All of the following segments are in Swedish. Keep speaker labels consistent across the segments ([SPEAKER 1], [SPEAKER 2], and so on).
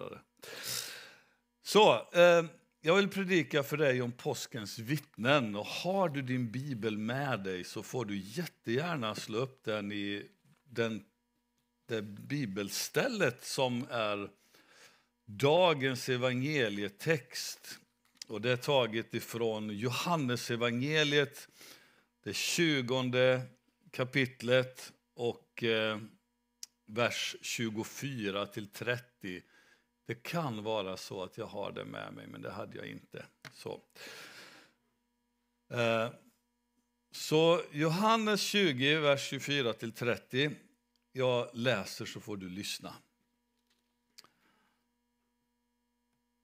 [SPEAKER 1] beordrade. Så, eh, jag vill predika för dig om påskens vittnen. Och har du din bibel med dig så får du jättegärna slå upp den i den, det bibelstället som är dagens evangelietext. Och det är taget ifrån Johannes evangeliet, det tjugonde kapitlet och eh, vers 24 till 30. Det kan vara så att jag har det med mig, men det hade jag inte. Så, eh, så Johannes 20, vers 24–30. Jag läser så får du lyssna.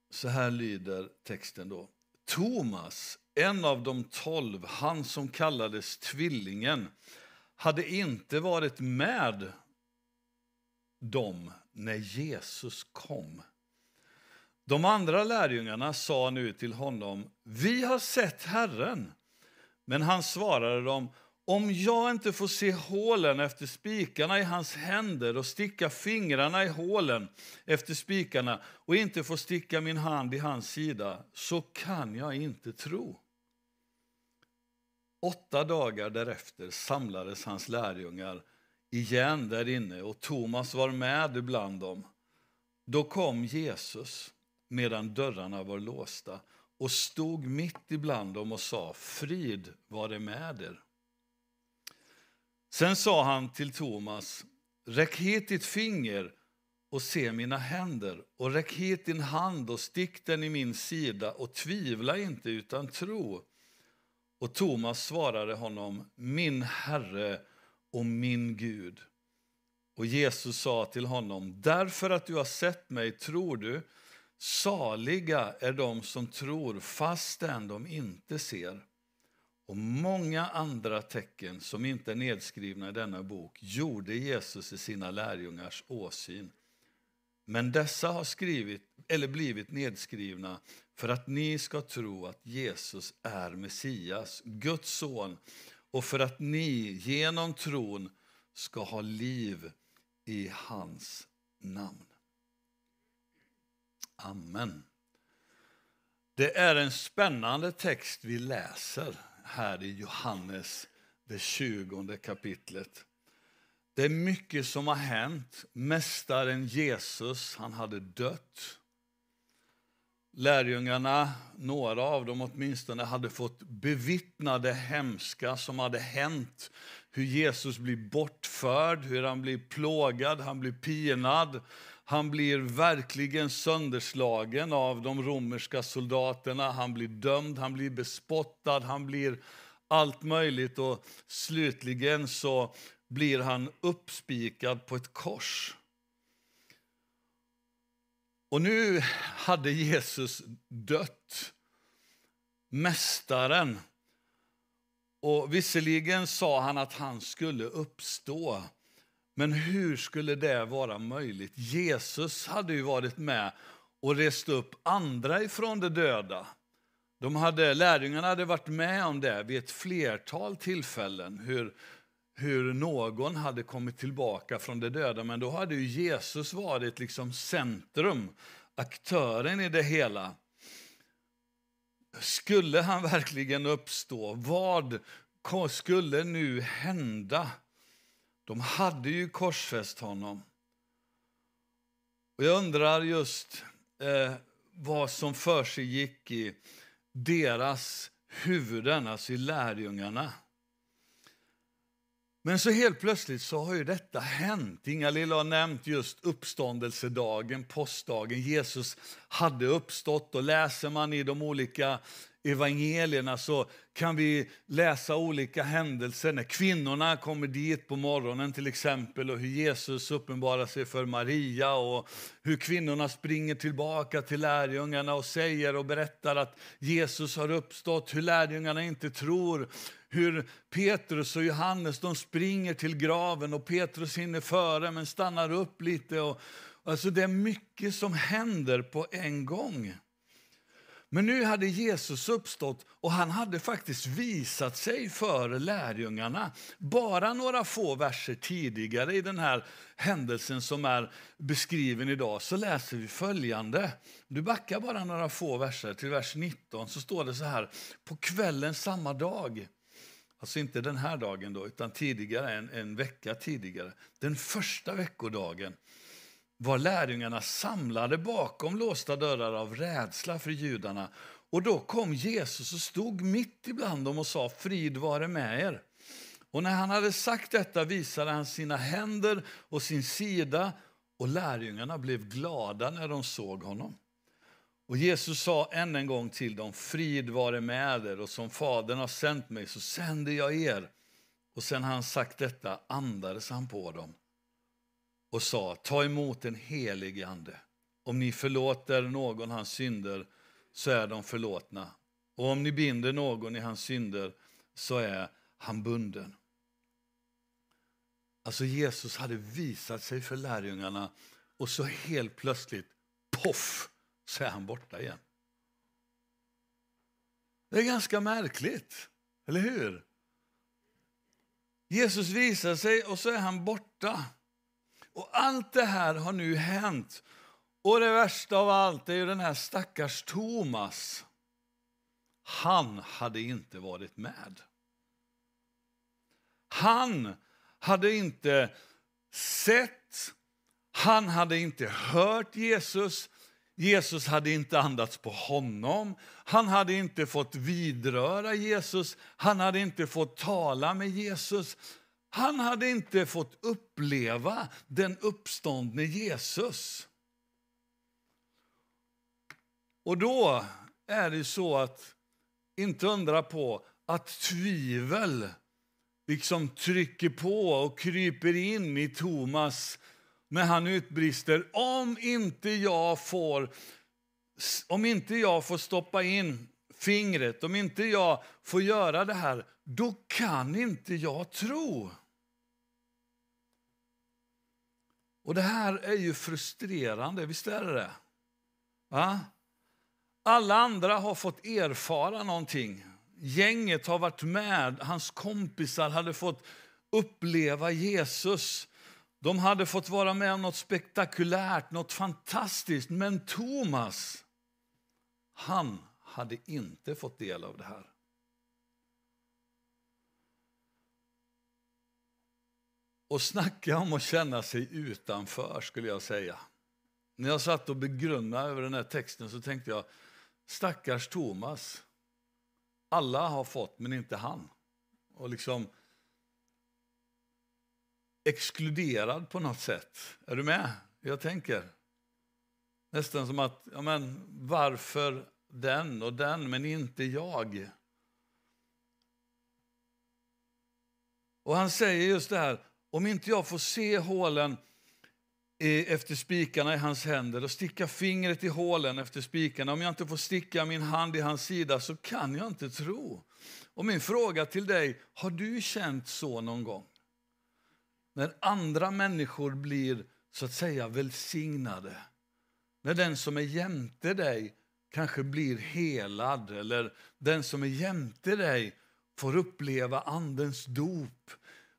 [SPEAKER 1] Så här lyder texten då. Thomas, en av de tolv, han som kallades Tvillingen, hade inte varit med dem när Jesus kom. De andra lärjungarna sa nu till honom, vi har sett Herren. Men han svarade dem, om jag inte får se hålen efter spikarna i hans händer och sticka fingrarna i hålen efter spikarna och inte får sticka min hand i hans sida, så kan jag inte tro. Åtta dagar därefter samlades hans lärjungar igen där inne och Thomas var med bland dem. Då kom Jesus medan dörrarna var låsta och stod mitt ibland dem och sa frid vare med er. Sen sa han till Thomas, räck hit ditt finger och se mina händer och räck hit din hand och stick den i min sida och tvivla inte utan tro. Och Thomas svarade honom, min Herre och min Gud. Och Jesus sa till honom, därför att du har sett mig tror du, saliga är de som tror fastän de inte ser. Och många andra tecken som inte är nedskrivna i denna bok gjorde Jesus i sina lärjungars åsyn. Men dessa har skrivit, eller blivit nedskrivna för att ni ska tro att Jesus är Messias, Guds son och för att ni genom tron ska ha liv i hans namn. Amen. Det är en spännande text vi läser här i Johannes, det 20 kapitlet. Det är mycket som har hänt. Mästaren Jesus, han hade dött. Lärjungarna, några av dem åtminstone, hade fått bevittna det hemska som hade hänt. Hur Jesus blir bortförd, hur han blir plågad, han blir pinad. Han blir verkligen sönderslagen av de romerska soldaterna. Han blir dömd, han blir bespottad, han blir allt möjligt. Och slutligen så blir han uppspikad på ett kors. Och nu hade Jesus dött, Mästaren. Och visserligen sa han att han skulle uppstå. Men hur skulle det vara möjligt? Jesus hade ju varit med och rest upp andra ifrån de döda. De hade, lärjungarna hade varit med om det vid ett flertal tillfällen. Hur, hur någon hade kommit tillbaka från de döda. Men då hade ju Jesus varit liksom centrum, aktören i det hela. Skulle han verkligen uppstå? Vad skulle nu hända? De hade ju korsfäst honom. Och jag undrar just eh, vad som för sig gick i deras huvuden, alltså i lärjungarna. Men så helt plötsligt så har ju detta hänt. Inga-Lilla har nämnt just uppståndelsedagen, påskdagen. Jesus hade uppstått och läser man i de olika evangelierna så kan vi läsa olika händelser när kvinnorna kommer dit på morgonen till exempel och hur Jesus uppenbarar sig för Maria och hur kvinnorna springer tillbaka till lärjungarna och säger och berättar att Jesus har uppstått, hur lärjungarna inte tror hur Petrus och Johannes de springer till graven och Petrus hinner före men stannar upp lite. Och, alltså det är mycket som händer på en gång. Men nu hade Jesus uppstått och han hade faktiskt visat sig för lärjungarna. Bara några få verser tidigare i den här händelsen som är beskriven idag så läser vi följande. Du backar bara några få verser till vers 19 så står det så här. På kvällen samma dag Alltså inte den här dagen då, utan tidigare, en, en vecka tidigare. Den första veckodagen var lärjungarna samlade bakom låsta dörrar av rädsla för judarna. Och då kom Jesus och stod mitt ibland dem och sa frid vare med er. Och när han hade sagt detta visade han sina händer och sin sida och lärjungarna blev glada när de såg honom. Och Jesus sa än en gång till dem, frid vare med er och som Fadern har sänt mig så sänder jag er. Och sen han sagt detta andades han på dem och sa, ta emot en helig ande. Om ni förlåter någon hans synder så är de förlåtna. Och om ni binder någon i hans synder så är han bunden. Alltså Jesus hade visat sig för lärjungarna och så helt plötsligt, poff, så är han borta igen. Det är ganska märkligt, eller hur? Jesus visar sig och så är han borta. Och allt det här har nu hänt. Och det värsta av allt är ju den här stackars Thomas. Han hade inte varit med. Han hade inte sett, han hade inte hört Jesus, Jesus hade inte andats på honom, han hade inte fått vidröra Jesus, han hade inte fått tala med Jesus. Han hade inte fått uppleva den uppståndne Jesus. Och då är det så att, inte undra på, att tvivel liksom trycker på och kryper in i Thomas när han utbrister om inte jag får om inte jag får stoppa in fingret, om inte jag får göra det här, då kan inte jag tro. Och det här är ju frustrerande, visst är det det? Va? Alla andra har fått erfara någonting. Gänget har varit med, hans kompisar hade fått uppleva Jesus. De hade fått vara med om något spektakulärt, något fantastiskt. Men Thomas, han hade inte fått del av det här. Och snacka om att känna sig utanför, skulle jag säga. När jag satt och begrundade över den här texten så tänkte jag, stackars Thomas. Alla har fått, men inte han. Och liksom exkluderad på något sätt. Är du med? Jag tänker. Nästan som att, ja men varför den och den, men inte jag? Och han säger just det här, om inte jag får se hålen efter spikarna i hans händer och sticka fingret i hålen efter spikarna, om jag inte får sticka min hand i hans sida så kan jag inte tro. Och min fråga till dig, har du känt så någon gång? När andra människor blir så att säga välsignade. När den som är jämte dig kanske blir helad eller den som är jämte dig får uppleva Andens dop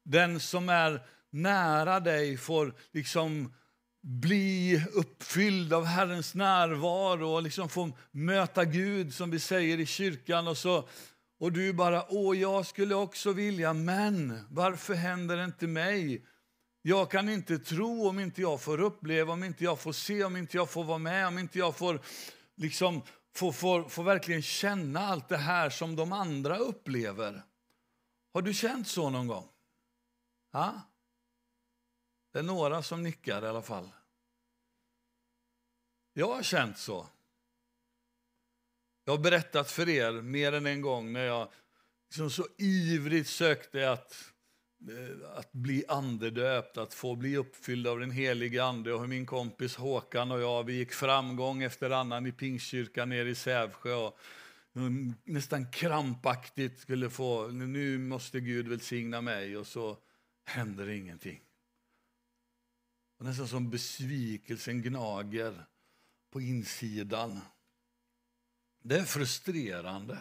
[SPEAKER 1] den som är nära dig får liksom bli uppfylld av Herrens närvaro och liksom få möta Gud som vi säger i kyrkan. Och, så, och du bara, åh jag skulle också vilja, men varför händer det inte mig? Jag kan inte tro om inte jag får uppleva, om inte jag får se, om inte jag får vara med, om inte jag får liksom får, får, får verkligen känna allt det här som de andra upplever. Har du känt så någon gång? Ha? Det är några som nickar i alla fall. Jag har känt så. Jag har berättat för er mer än en gång när jag liksom så ivrigt sökte att, eh, att bli andedöpt, att få bli uppfylld av den helige Ande. Och min kompis Håkan och jag vi gick framgång efter annan i Pingstkyrkan nere i Sävsjö. Och nästan krampaktigt skulle få, nu måste Gud välsigna mig. Och så händer ingenting. Och nästan som besvikelsen gnager på insidan. Det är frustrerande.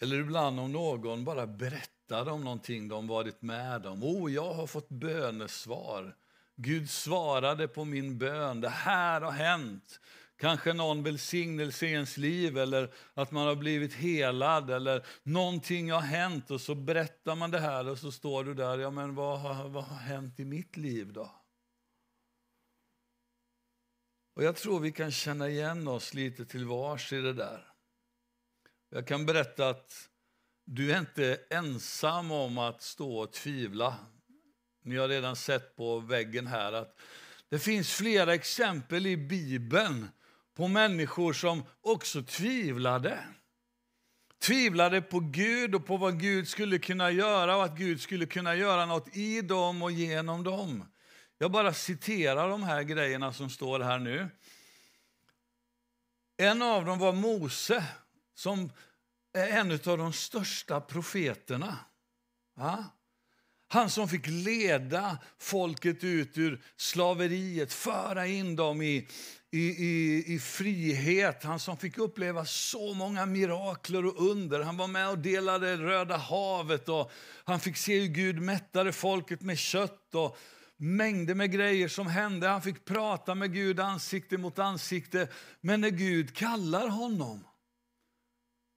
[SPEAKER 1] Eller ibland om någon bara berättar om någonting de varit med om. Oh, jag har fått bönesvar. Gud svarade på min bön. Det här har hänt. Kanske någon välsignelse i ens liv eller att man har blivit helad eller någonting har hänt och så berättar man det här och så står du där, ja men vad vad har hänt i mitt liv då? Och jag tror vi kan känna igen oss lite till vars i det där. Jag kan berätta att du är inte ensam om att stå och tvivla. Ni har redan sett på väggen här att det finns flera exempel i Bibeln på människor som också tvivlade. Tvivlade på Gud och på vad Gud skulle kunna göra och att Gud skulle kunna göra något i dem och genom dem. Jag bara citerar de här grejerna som står här nu. En av dem var Mose, som är en av de största profeterna. Ja? Han som fick leda folket ut ur slaveriet, föra in dem i, i, i, i frihet. Han som fick uppleva så många mirakler och under. Han var med och delade Röda havet och han fick se hur Gud mättade folket med kött och mängder med grejer som hände. Han fick prata med Gud ansikte mot ansikte. Men när Gud kallar honom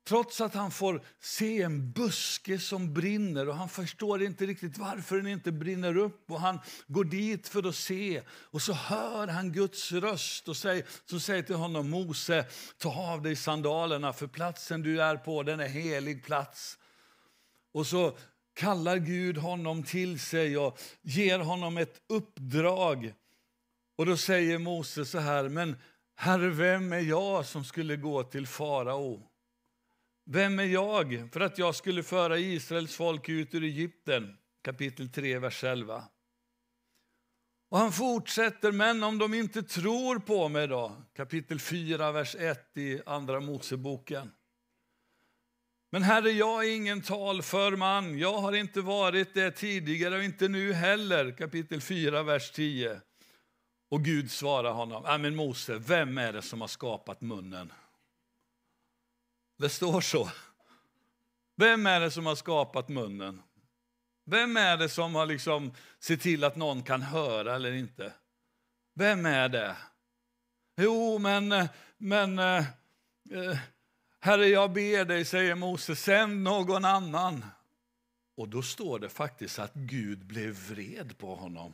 [SPEAKER 1] Trots att han får se en buske som brinner och han förstår inte riktigt varför den inte brinner upp. Och Han går dit för att se och så hör han Guds röst och säger, som säger till honom Mose, ta av dig sandalerna för platsen du är på den är helig plats. Och så kallar Gud honom till sig och ger honom ett uppdrag. Och då säger Mose så här, men Herre, vem är jag som skulle gå till farao? Vem är jag för att jag skulle föra Israels folk ut ur Egypten? Kapitel 3, vers 11. Och han fortsätter, men om de inte tror på mig då? Kapitel 4, vers 1 i Andra Moseboken. Men Herre, jag är ingen talför man. Jag har inte varit det tidigare och inte nu heller. Kapitel 4, vers 10. Och Gud svarar honom, äh, men Mose, vem är det som har skapat munnen? Det står så. Vem är det som har skapat munnen? Vem är det som har liksom sett till att någon kan höra eller inte? Vem är det? Jo, men, men eh, eh Herre, jag ber dig, säger Mose, sänd någon annan. Och då står det faktiskt att Gud blev vred på honom.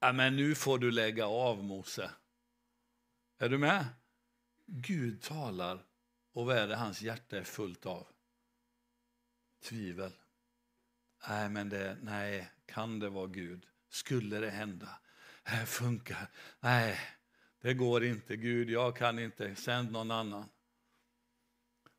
[SPEAKER 1] Ja, men nu får du lägga av, Mose. Är du med? Gud talar och vad är det hans hjärta är fullt av? Tvivel. Nej, men det, nej, kan det vara Gud? Skulle det hända? Det funkar. Nej, det går inte. Gud, jag kan inte. Sänd någon annan.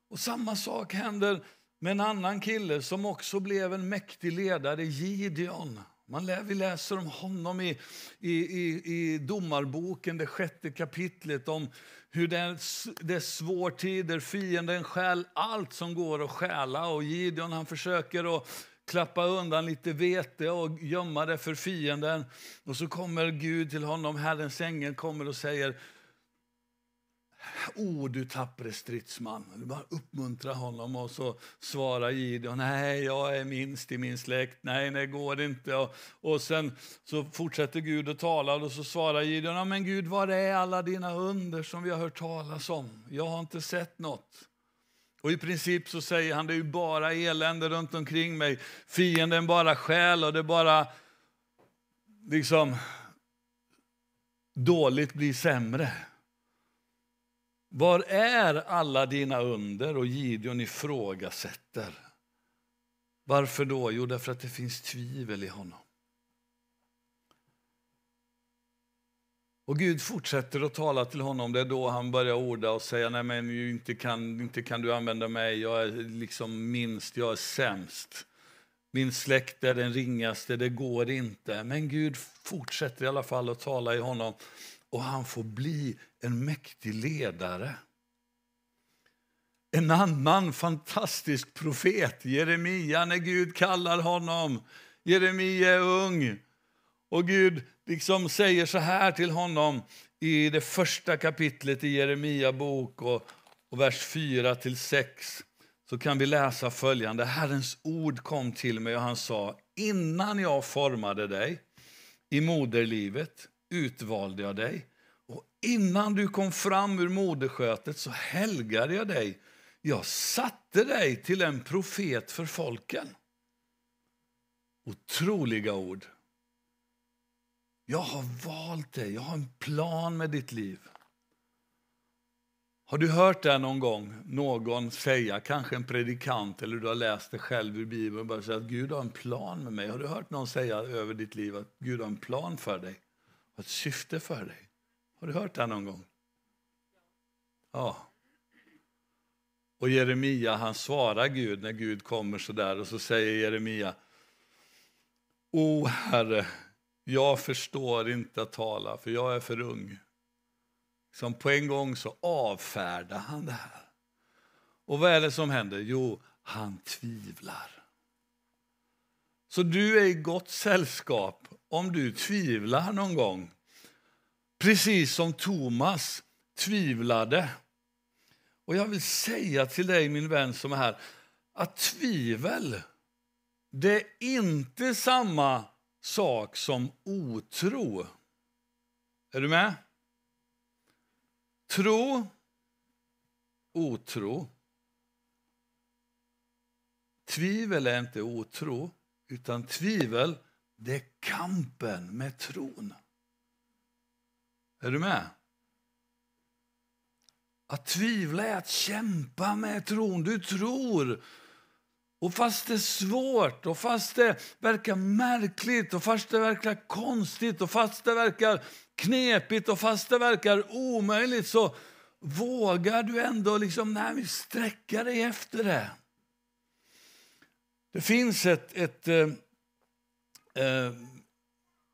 [SPEAKER 1] Och samma sak händer med en annan kille som också blev en mäktig ledare, Gideon. Man lä, vi läser om honom i, i, i, i Domarboken, det sjätte kapitlet, om hur det är, det är svår tider, fienden stjäl allt som går att stjäla och Gideon han försöker att klappa undan lite vete och gömma det för fienden. Och så kommer Gud till honom, Herrens ängel kommer och säger O du tappre stridsman. Du bara uppmuntra honom och så svarar Gideon, nej jag är minst i min släkt, nej det går inte. Och, och sen så fortsätter Gud att tala och så svarar Gideon, men Gud var är alla dina under som vi har hört talas om? Jag har inte sett något. Och i princip så säger han, det är ju bara elände runt omkring mig. Fienden bara skäl och det bara liksom dåligt blir sämre. Var är alla dina under? Och Gideon ifrågasätter. Varför då? Jo, därför att det finns tvivel i honom. Och Gud fortsätter att tala till honom. Det är då han börjar orda och säga, nej men inte kan, inte kan du använda mig, jag är liksom minst, jag är sämst. Min släkt är den ringaste, det går inte. Men Gud fortsätter i alla fall att tala i honom och han får bli en mäktig ledare. En annan fantastisk profet, Jeremia, när Gud kallar honom. Jeremia är ung och Gud liksom säger så här till honom i det första kapitlet i Jeremia bok och, och vers 4 till 6 så kan vi läsa följande. Herrens ord kom till mig och han sa, innan jag formade dig i moderlivet utvalde jag dig och innan du kom fram ur moderskötet så helgade jag dig. Jag satte dig till en profet för folken. Otroliga ord. Jag har valt dig, jag har en plan med ditt liv. Har du hört det någon gång, någon säga, kanske en predikant eller du har läst det själv i Bibeln bara säga att Gud har en plan med mig. Har du hört någon säga över ditt liv att Gud har en plan för dig? Har ett syfte för dig? Har du hört det någon gång? Ja. Och Jeremia han svarar Gud när Gud kommer så där och så säger Jeremia O Herre, jag förstår inte att tala för jag är för ung. Som på en gång så avfärdar han det här. Och vad är det som händer? Jo, han tvivlar. Så du är i gott sällskap om du tvivlar någon gång. Precis som Thomas tvivlade. Och jag vill säga till dig, min vän som är här, att tvivel, det är inte samma sak som otro. Är du med? Tro, otro. Tvivel är inte otro, utan tvivel det är kampen med tron. Är du med? Att tvivla är att kämpa med tron. Du tror. Och fast det är svårt, och fast det verkar märkligt, och fast det verkar konstigt, och fast det verkar knepigt och fast det verkar omöjligt så vågar du ändå liksom, nej, sträcka dig efter det. Det finns ett, ett eh, eh,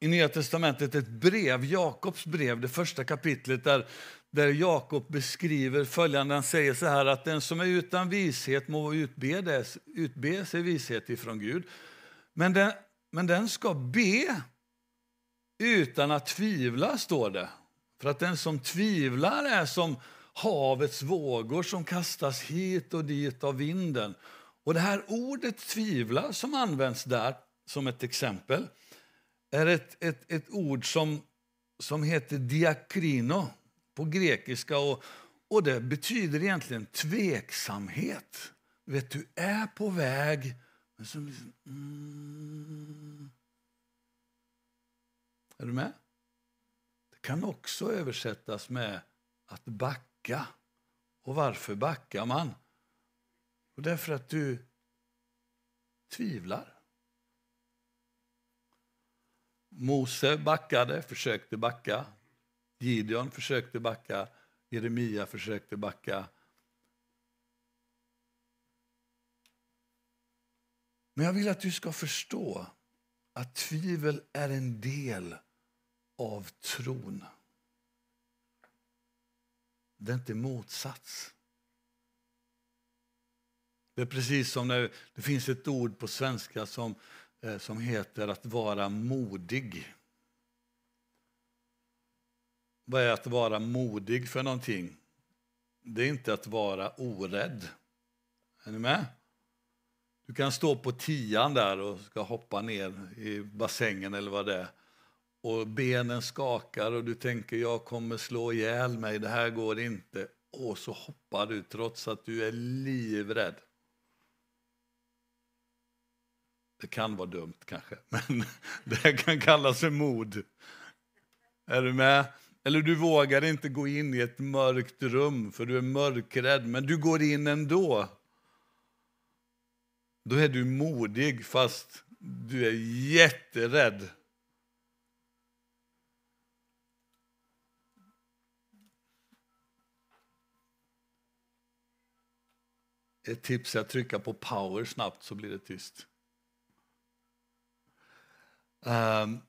[SPEAKER 1] i Nya testamentet ett brev, Jakobs brev, det första kapitlet där, där Jakob beskriver följande. Han säger så här att den som är utan vishet må utbe, utbe sig vishet ifrån Gud. Men den, men den ska be utan att tvivla, står det. För att den som tvivlar är som havets vågor som kastas hit och dit av vinden. Och det här ordet tvivla som används där som ett exempel är ett, ett, ett ord som, som heter diakrino på grekiska. Och, och det betyder egentligen tveksamhet. Vet, du är på väg, men så... Liksom, mm, är du med? Det kan också översättas med att backa. Och varför backar man? Och därför att du tvivlar. Mose backade, försökte backa. Gideon försökte backa. Jeremia försökte backa. Men jag vill att du ska förstå att tvivel är en del av tron. Det är inte motsats. Det är precis som när det finns ett ord på svenska som, Eh, som heter att vara modig. Vad är att vara modig för någonting? Det är inte att vara orädd. Är ni med? Du kan stå på tian där och ska hoppa ner i bassängen eller vad det är och benen skakar och du tänker jag kommer slå ihjäl mig, det här går inte. Och så hoppar du trots att du är livrädd. Det kan vara dumt kanske, men det kan kallas för mod. Är du med? Eller du vågar inte gå in i ett mörkt rum för du är mörkrädd, men du går in ändå. Då är du modig fast du är jätterädd. Ett tips är att trycka på power snabbt så blir det tyst. Um,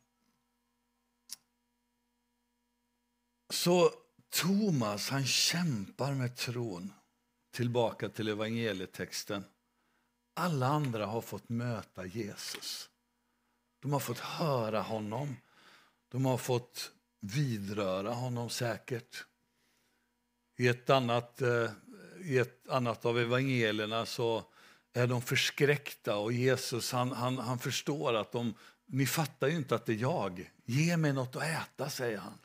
[SPEAKER 1] så Thomas han kämpar med tron. Tillbaka till evangelietexten. Alla andra har fått möta Jesus. De har fått höra honom. De har fått vidröra honom säkert. I ett annat, eh, i ett annat av evangelierna så är de förskräckta och Jesus han, han, han förstår att de, ni fattar ju inte att det är jag. Ge mig något att äta, säger han.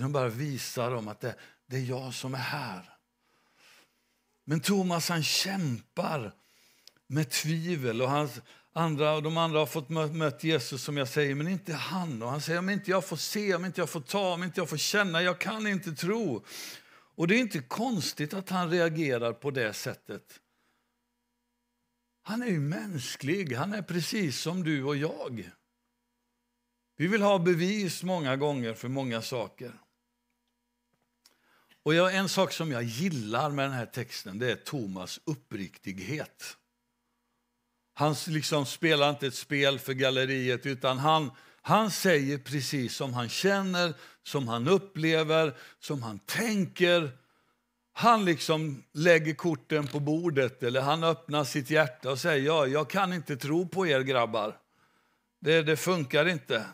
[SPEAKER 1] Han bara visar dem att det, det är jag som är här. Men Thomas han kämpar med tvivel och hans, andra, de andra har fått möta Jesus som jag säger, men inte han. Och han säger om inte jag får se, om inte jag får ta, om inte jag får känna, jag kan inte tro. Och det är inte konstigt att han reagerar på det sättet. Han är ju mänsklig, han är precis som du och jag. Vi vill ha bevis många gånger för många saker. Och jag, en sak som jag gillar med den här texten det är Thomas uppriktighet. Han liksom spelar inte ett spel för galleriet utan han, han säger precis som han känner, som han upplever, som han tänker. Han liksom lägger korten på bordet eller han öppnar sitt hjärta och säger ja, jag kan inte tro på er grabbar. Det, det funkar inte.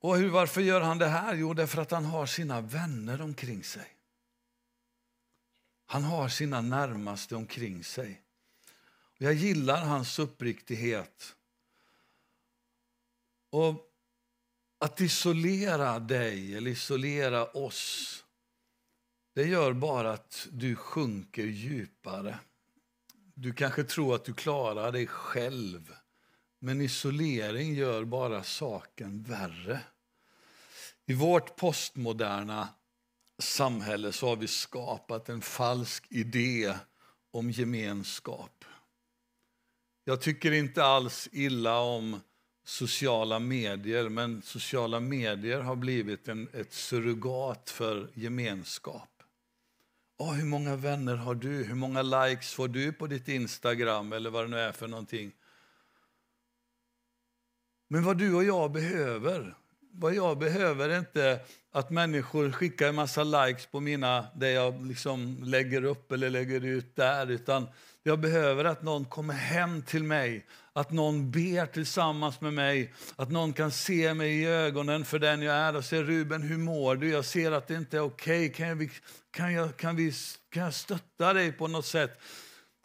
[SPEAKER 1] Och hur, varför gör han det här? Jo, därför att han har sina vänner omkring sig. Han har sina närmaste omkring sig. Jag gillar hans uppriktighet. Och att isolera dig eller isolera oss det gör bara att du sjunker djupare. Du kanske tror att du klarar dig själv men isolering gör bara saken värre. I vårt postmoderna samhälle så har vi skapat en falsk idé om gemenskap. Jag tycker inte alls illa om sociala medier men sociala medier har blivit en, ett surrogat för gemenskap. Oh, hur många vänner har du? Hur många likes får du på ditt Instagram? eller vad det nu är för någonting? Men vad du och jag behöver, vad jag behöver är inte att människor skickar en massa likes på mina, det jag liksom lägger upp eller lägger ut där. Utan jag behöver att någon kommer hem till mig, att någon ber tillsammans med mig, att någon kan se mig i ögonen för den jag är och säga Ruben, hur mår du? Jag ser att det inte är okej. Okay. Kan, kan, jag, kan, vi, kan jag stötta dig på något sätt?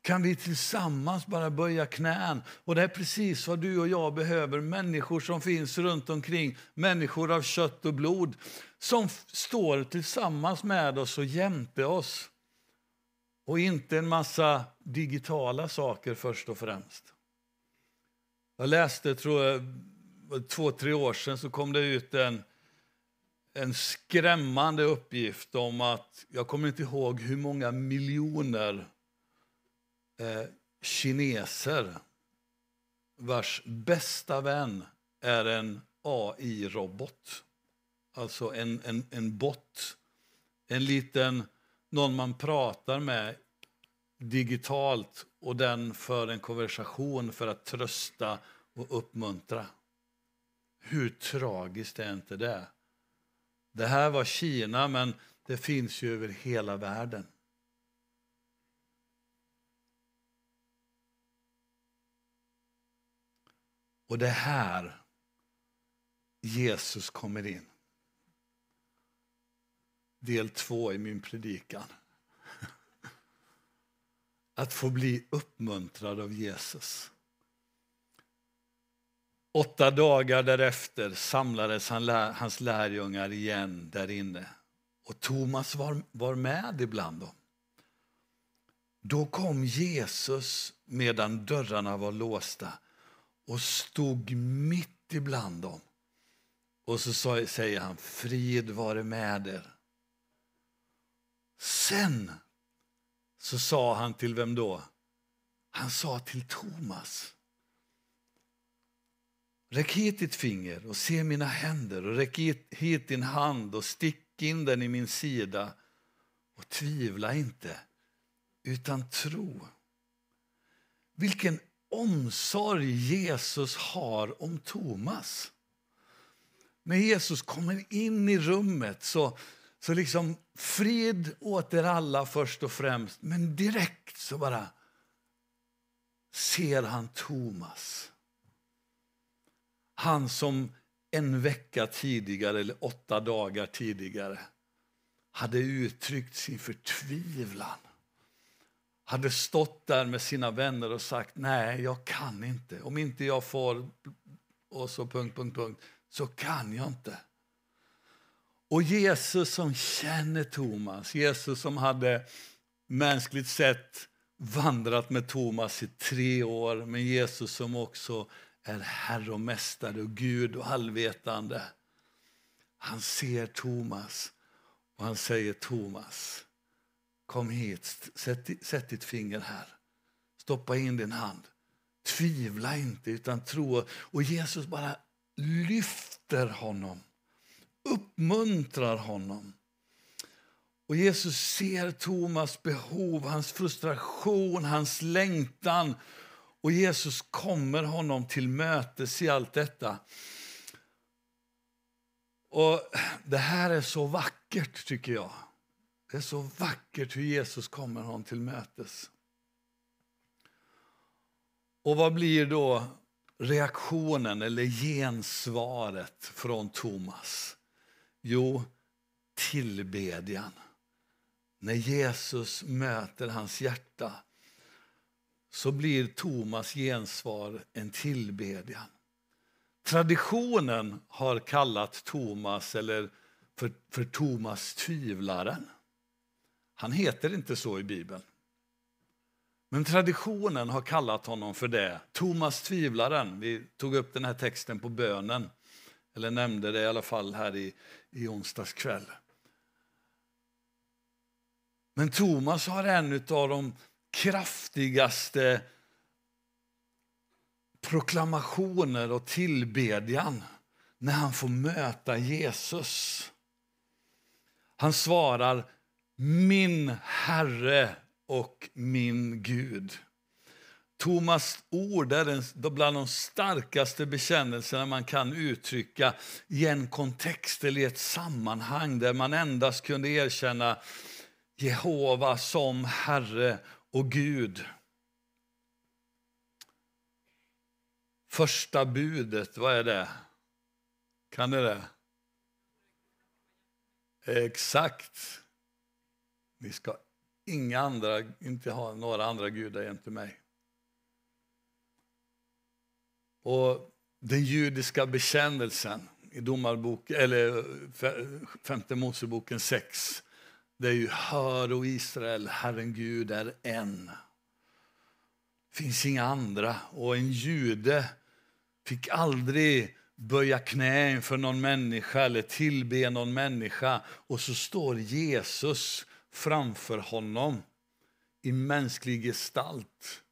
[SPEAKER 1] kan vi tillsammans bara böja knän. Och det är precis vad du och jag behöver. Människor som finns runt omkring, människor av kött och blod som står tillsammans med oss och jämte oss. Och inte en massa digitala saker först och främst. Jag läste, tror jag, två, tre år sedan så kom det ut en, en skrämmande uppgift om att, jag kommer inte ihåg hur många miljoner eh, kineser vars bästa vän är en AI-robot. Alltså en, en, en bot. En liten, någon man pratar med digitalt och den för en konversation för att trösta och uppmuntra. Hur tragiskt är inte det? Det här var Kina, men det finns ju över hela världen. Och det är här Jesus kommer in. Del två i min predikan. Att få bli uppmuntrad av Jesus. Åtta dagar därefter samlades han, hans lärjungar igen där inne. Och Thomas var, var med ibland dem. Då kom Jesus medan dörrarna var låsta och stod mitt ibland dem. Och så säger han, frid vare med er. Sen så sa han till vem då? Han sa till Thomas. Räck hit ditt finger och se mina händer och räck hit din hand och stick in den i min sida och tvivla inte, utan tro. Vilken omsorg Jesus har om Thomas. När Jesus kommer in i rummet så, så liksom frid åt er alla först och främst. Men direkt så bara ser han Thomas. Han som en vecka tidigare, eller åtta dagar tidigare hade uttryckt sin förtvivlan. Hade stått där med sina vänner och sagt nej, jag kan inte. Om inte jag får och så punkt, punkt, punkt, så kan jag inte. Och Jesus som känner Thomas, Jesus som hade mänskligt sett vandrat med Thomas i tre år, men Jesus som också är Herre och Mästare och Gud och allvetande. Han ser Thomas och han säger Thomas, kom hit, sätt, sätt ditt finger här. Stoppa in din hand. Tvivla inte, utan tro. Och Jesus bara lyfter honom, uppmuntrar honom. Och Jesus ser Thomas behov, hans frustration, hans längtan. Och Jesus kommer honom till mötes i allt detta. Och Det här är så vackert, tycker jag. Det är så vackert hur Jesus kommer honom till mötes. Och vad blir då reaktionen eller gensvaret från Thomas? Jo, tillbedjan. När Jesus möter hans hjärta så blir Thomas gensvar en tillbedjan. Traditionen har kallat Thomas eller för, för Thomas tvivlaren. Han heter inte så i Bibeln. Men traditionen har kallat honom för det. Thomas tvivlaren. Vi tog upp den här texten på bönen. Eller nämnde det i alla fall här i, i onsdags kväll. Men Thomas har en av de kraftigaste proklamationer och tillbedjan när han får möta Jesus. Han svarar min Herre och min Gud. Thomas ord är en, bland de starkaste bekännelserna man kan uttrycka i en kontext eller i ett sammanhang där man endast kunde erkänna Jehova som Herre och Gud. Första budet, vad är det? Kan ni det? Exakt. Ni ska inga andra, inte ha några andra gudar jämte mig. Och den judiska bekännelsen i domarbok, eller eh, femte Moseboken 6 det är ju hör och Israel, Herren Gud är en. Det finns inga andra. Och en jude fick aldrig böja knä inför någon människa eller tillbe någon människa. Och så står Jesus framför honom i mänsklig gestalt.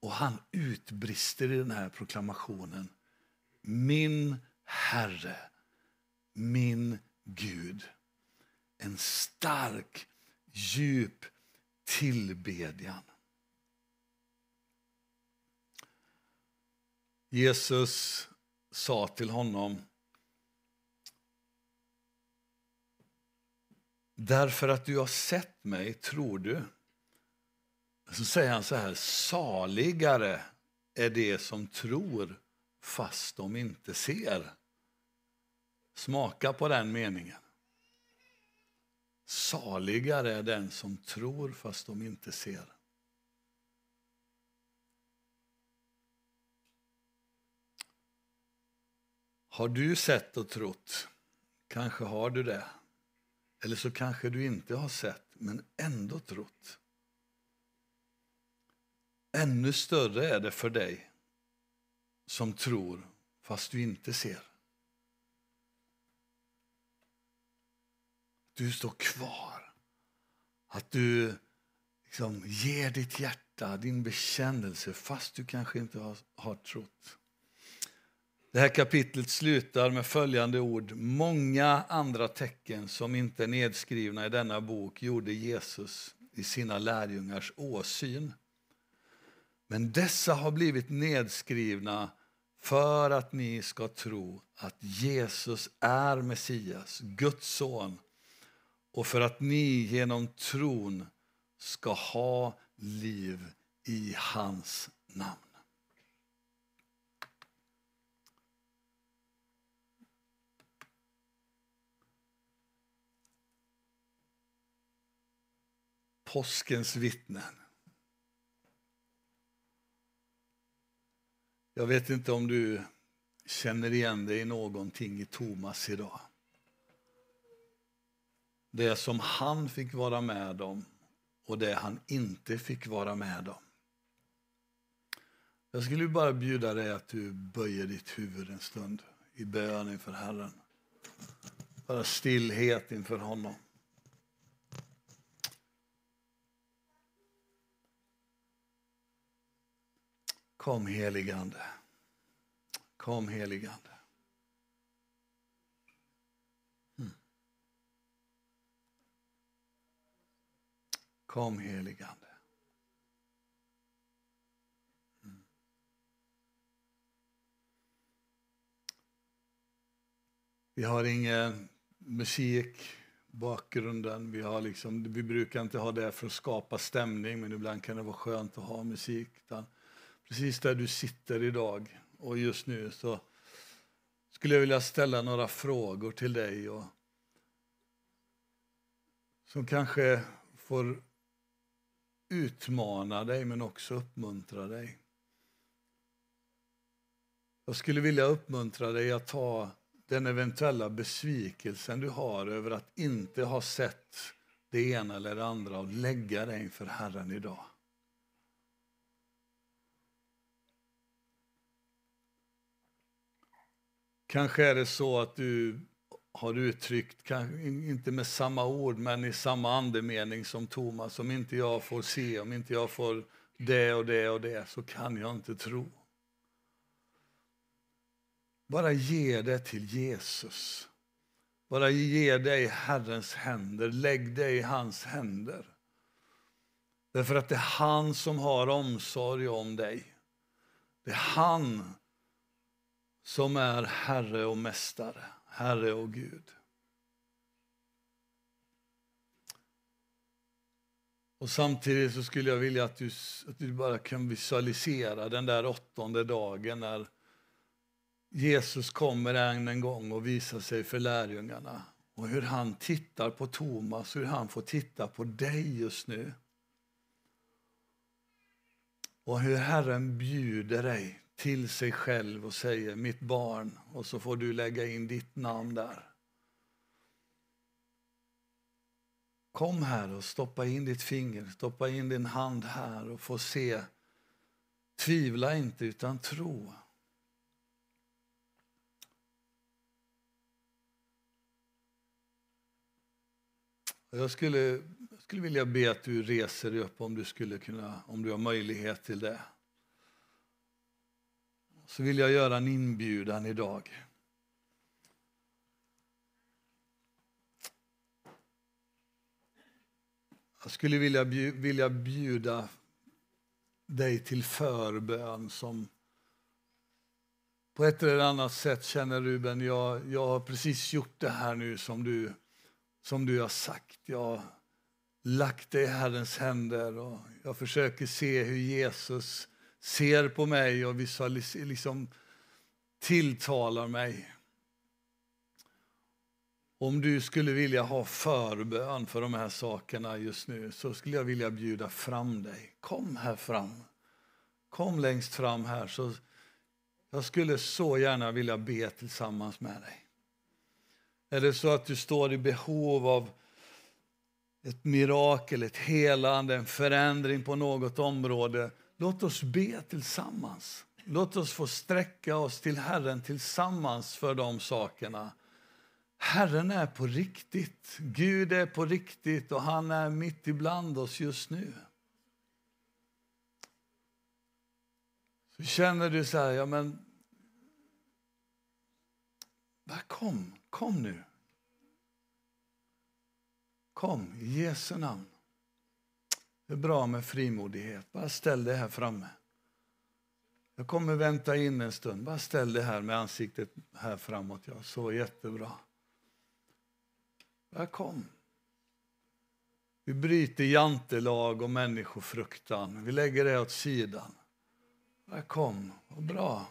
[SPEAKER 1] Och han utbrister i den här proklamationen. Min Herre, min Gud. En stark, djup tillbedjan. Jesus sa till honom Därför att du har sett mig tror du. Så säger han så här, saligare är det som tror fast de inte ser. Smaka på den meningen. Saligare är den som tror fast de inte ser. Har du sett och trott? Kanske har du det. Eller så kanske du inte har sett, men ändå trott. Ännu större är det för dig som tror fast du inte ser. Du står kvar. Att du liksom ger ditt hjärta, din bekännelse fast du kanske inte har, har trott. Det här kapitlet slutar med följande ord. Många andra tecken som inte är nedskrivna i denna bok gjorde Jesus i sina lärjungars åsyn. Men dessa har blivit nedskrivna för att ni ska tro att Jesus är Messias, Guds son och för att ni genom tron ska ha liv i hans namn. Påskens vittnen Jag vet inte om du känner igen dig i någonting i Thomas idag. Det som han fick vara med om och det han inte fick vara med om. Jag skulle bara bjuda dig att du böjer ditt huvud en stund i bön inför Herren. Bara stillhet inför honom. Kom heligande. Kom heligande. Mm. Kom heligande. Mm. Vi har ingen musik, bakgrunden. Vi, har liksom, vi brukar inte ha det för att skapa stämning, men ibland kan det vara skönt att ha musik. Utan precis där du sitter idag och just nu så skulle jag vilja ställa några frågor till dig och som kanske får utmana dig men också uppmuntra dig. Jag skulle vilja uppmuntra dig att ta den eventuella besvikelsen du har över att inte ha sett det ena eller det andra och lägga dig inför Herren idag. Kanske är det så att du har uttryckt, inte med samma ord, men i samma andemening som Thomas. Om inte jag får se, om inte jag får det och det och det, så kan jag inte tro. Bara ge det till Jesus. Bara ge dig i Herrens händer, lägg dig i hans händer. Därför att det är han som har omsorg om dig. Det är han som är Herre och Mästare, Herre och Gud. Och Samtidigt så skulle jag vilja att du, att du bara kan visualisera den där åttonde dagen när Jesus kommer än en gång och visar sig för lärjungarna. Och hur han tittar på Thomas, hur han får titta på dig just nu. Och hur Herren bjuder dig till sig själv och säger mitt barn och så får du lägga in ditt namn där. Kom här och stoppa in ditt finger, stoppa in din hand här och få se. Tvivla inte utan tro. Jag skulle, jag skulle vilja be att du reser dig upp om du, skulle kunna, om du har möjlighet till det så vill jag göra en inbjudan idag. Jag skulle vilja bjuda, vilja bjuda dig till förbön som på ett eller annat sätt känner Ruben, jag, jag har precis gjort det här nu som du, som du har sagt. Jag har lagt det i Herrens händer och jag försöker se hur Jesus ser på mig och visualiserar, liksom tilltalar mig. Om du skulle vilja ha förbön för de här sakerna just nu så skulle jag vilja bjuda fram dig. Kom här fram. Kom längst fram här. så Jag skulle så gärna vilja be tillsammans med dig. Är det så att du står i behov av ett mirakel, ett helande, en förändring på något område Låt oss be tillsammans. Låt oss få sträcka oss till Herren tillsammans för de sakerna. Herren är på riktigt. Gud är på riktigt och han är mitt ibland oss just nu. Så känner du så här, ja men... Kom, kom nu. Kom, i Jesu namn. Det är bra med frimodighet. Bara ställ dig här framme. Jag kommer vänta in en stund. Bara ställ dig här med ansiktet här framåt. Ja, så jättebra. Bara kom. Vi bryter jantelag och människofruktan. Vi lägger det åt sidan. Bara kom. Vad bra.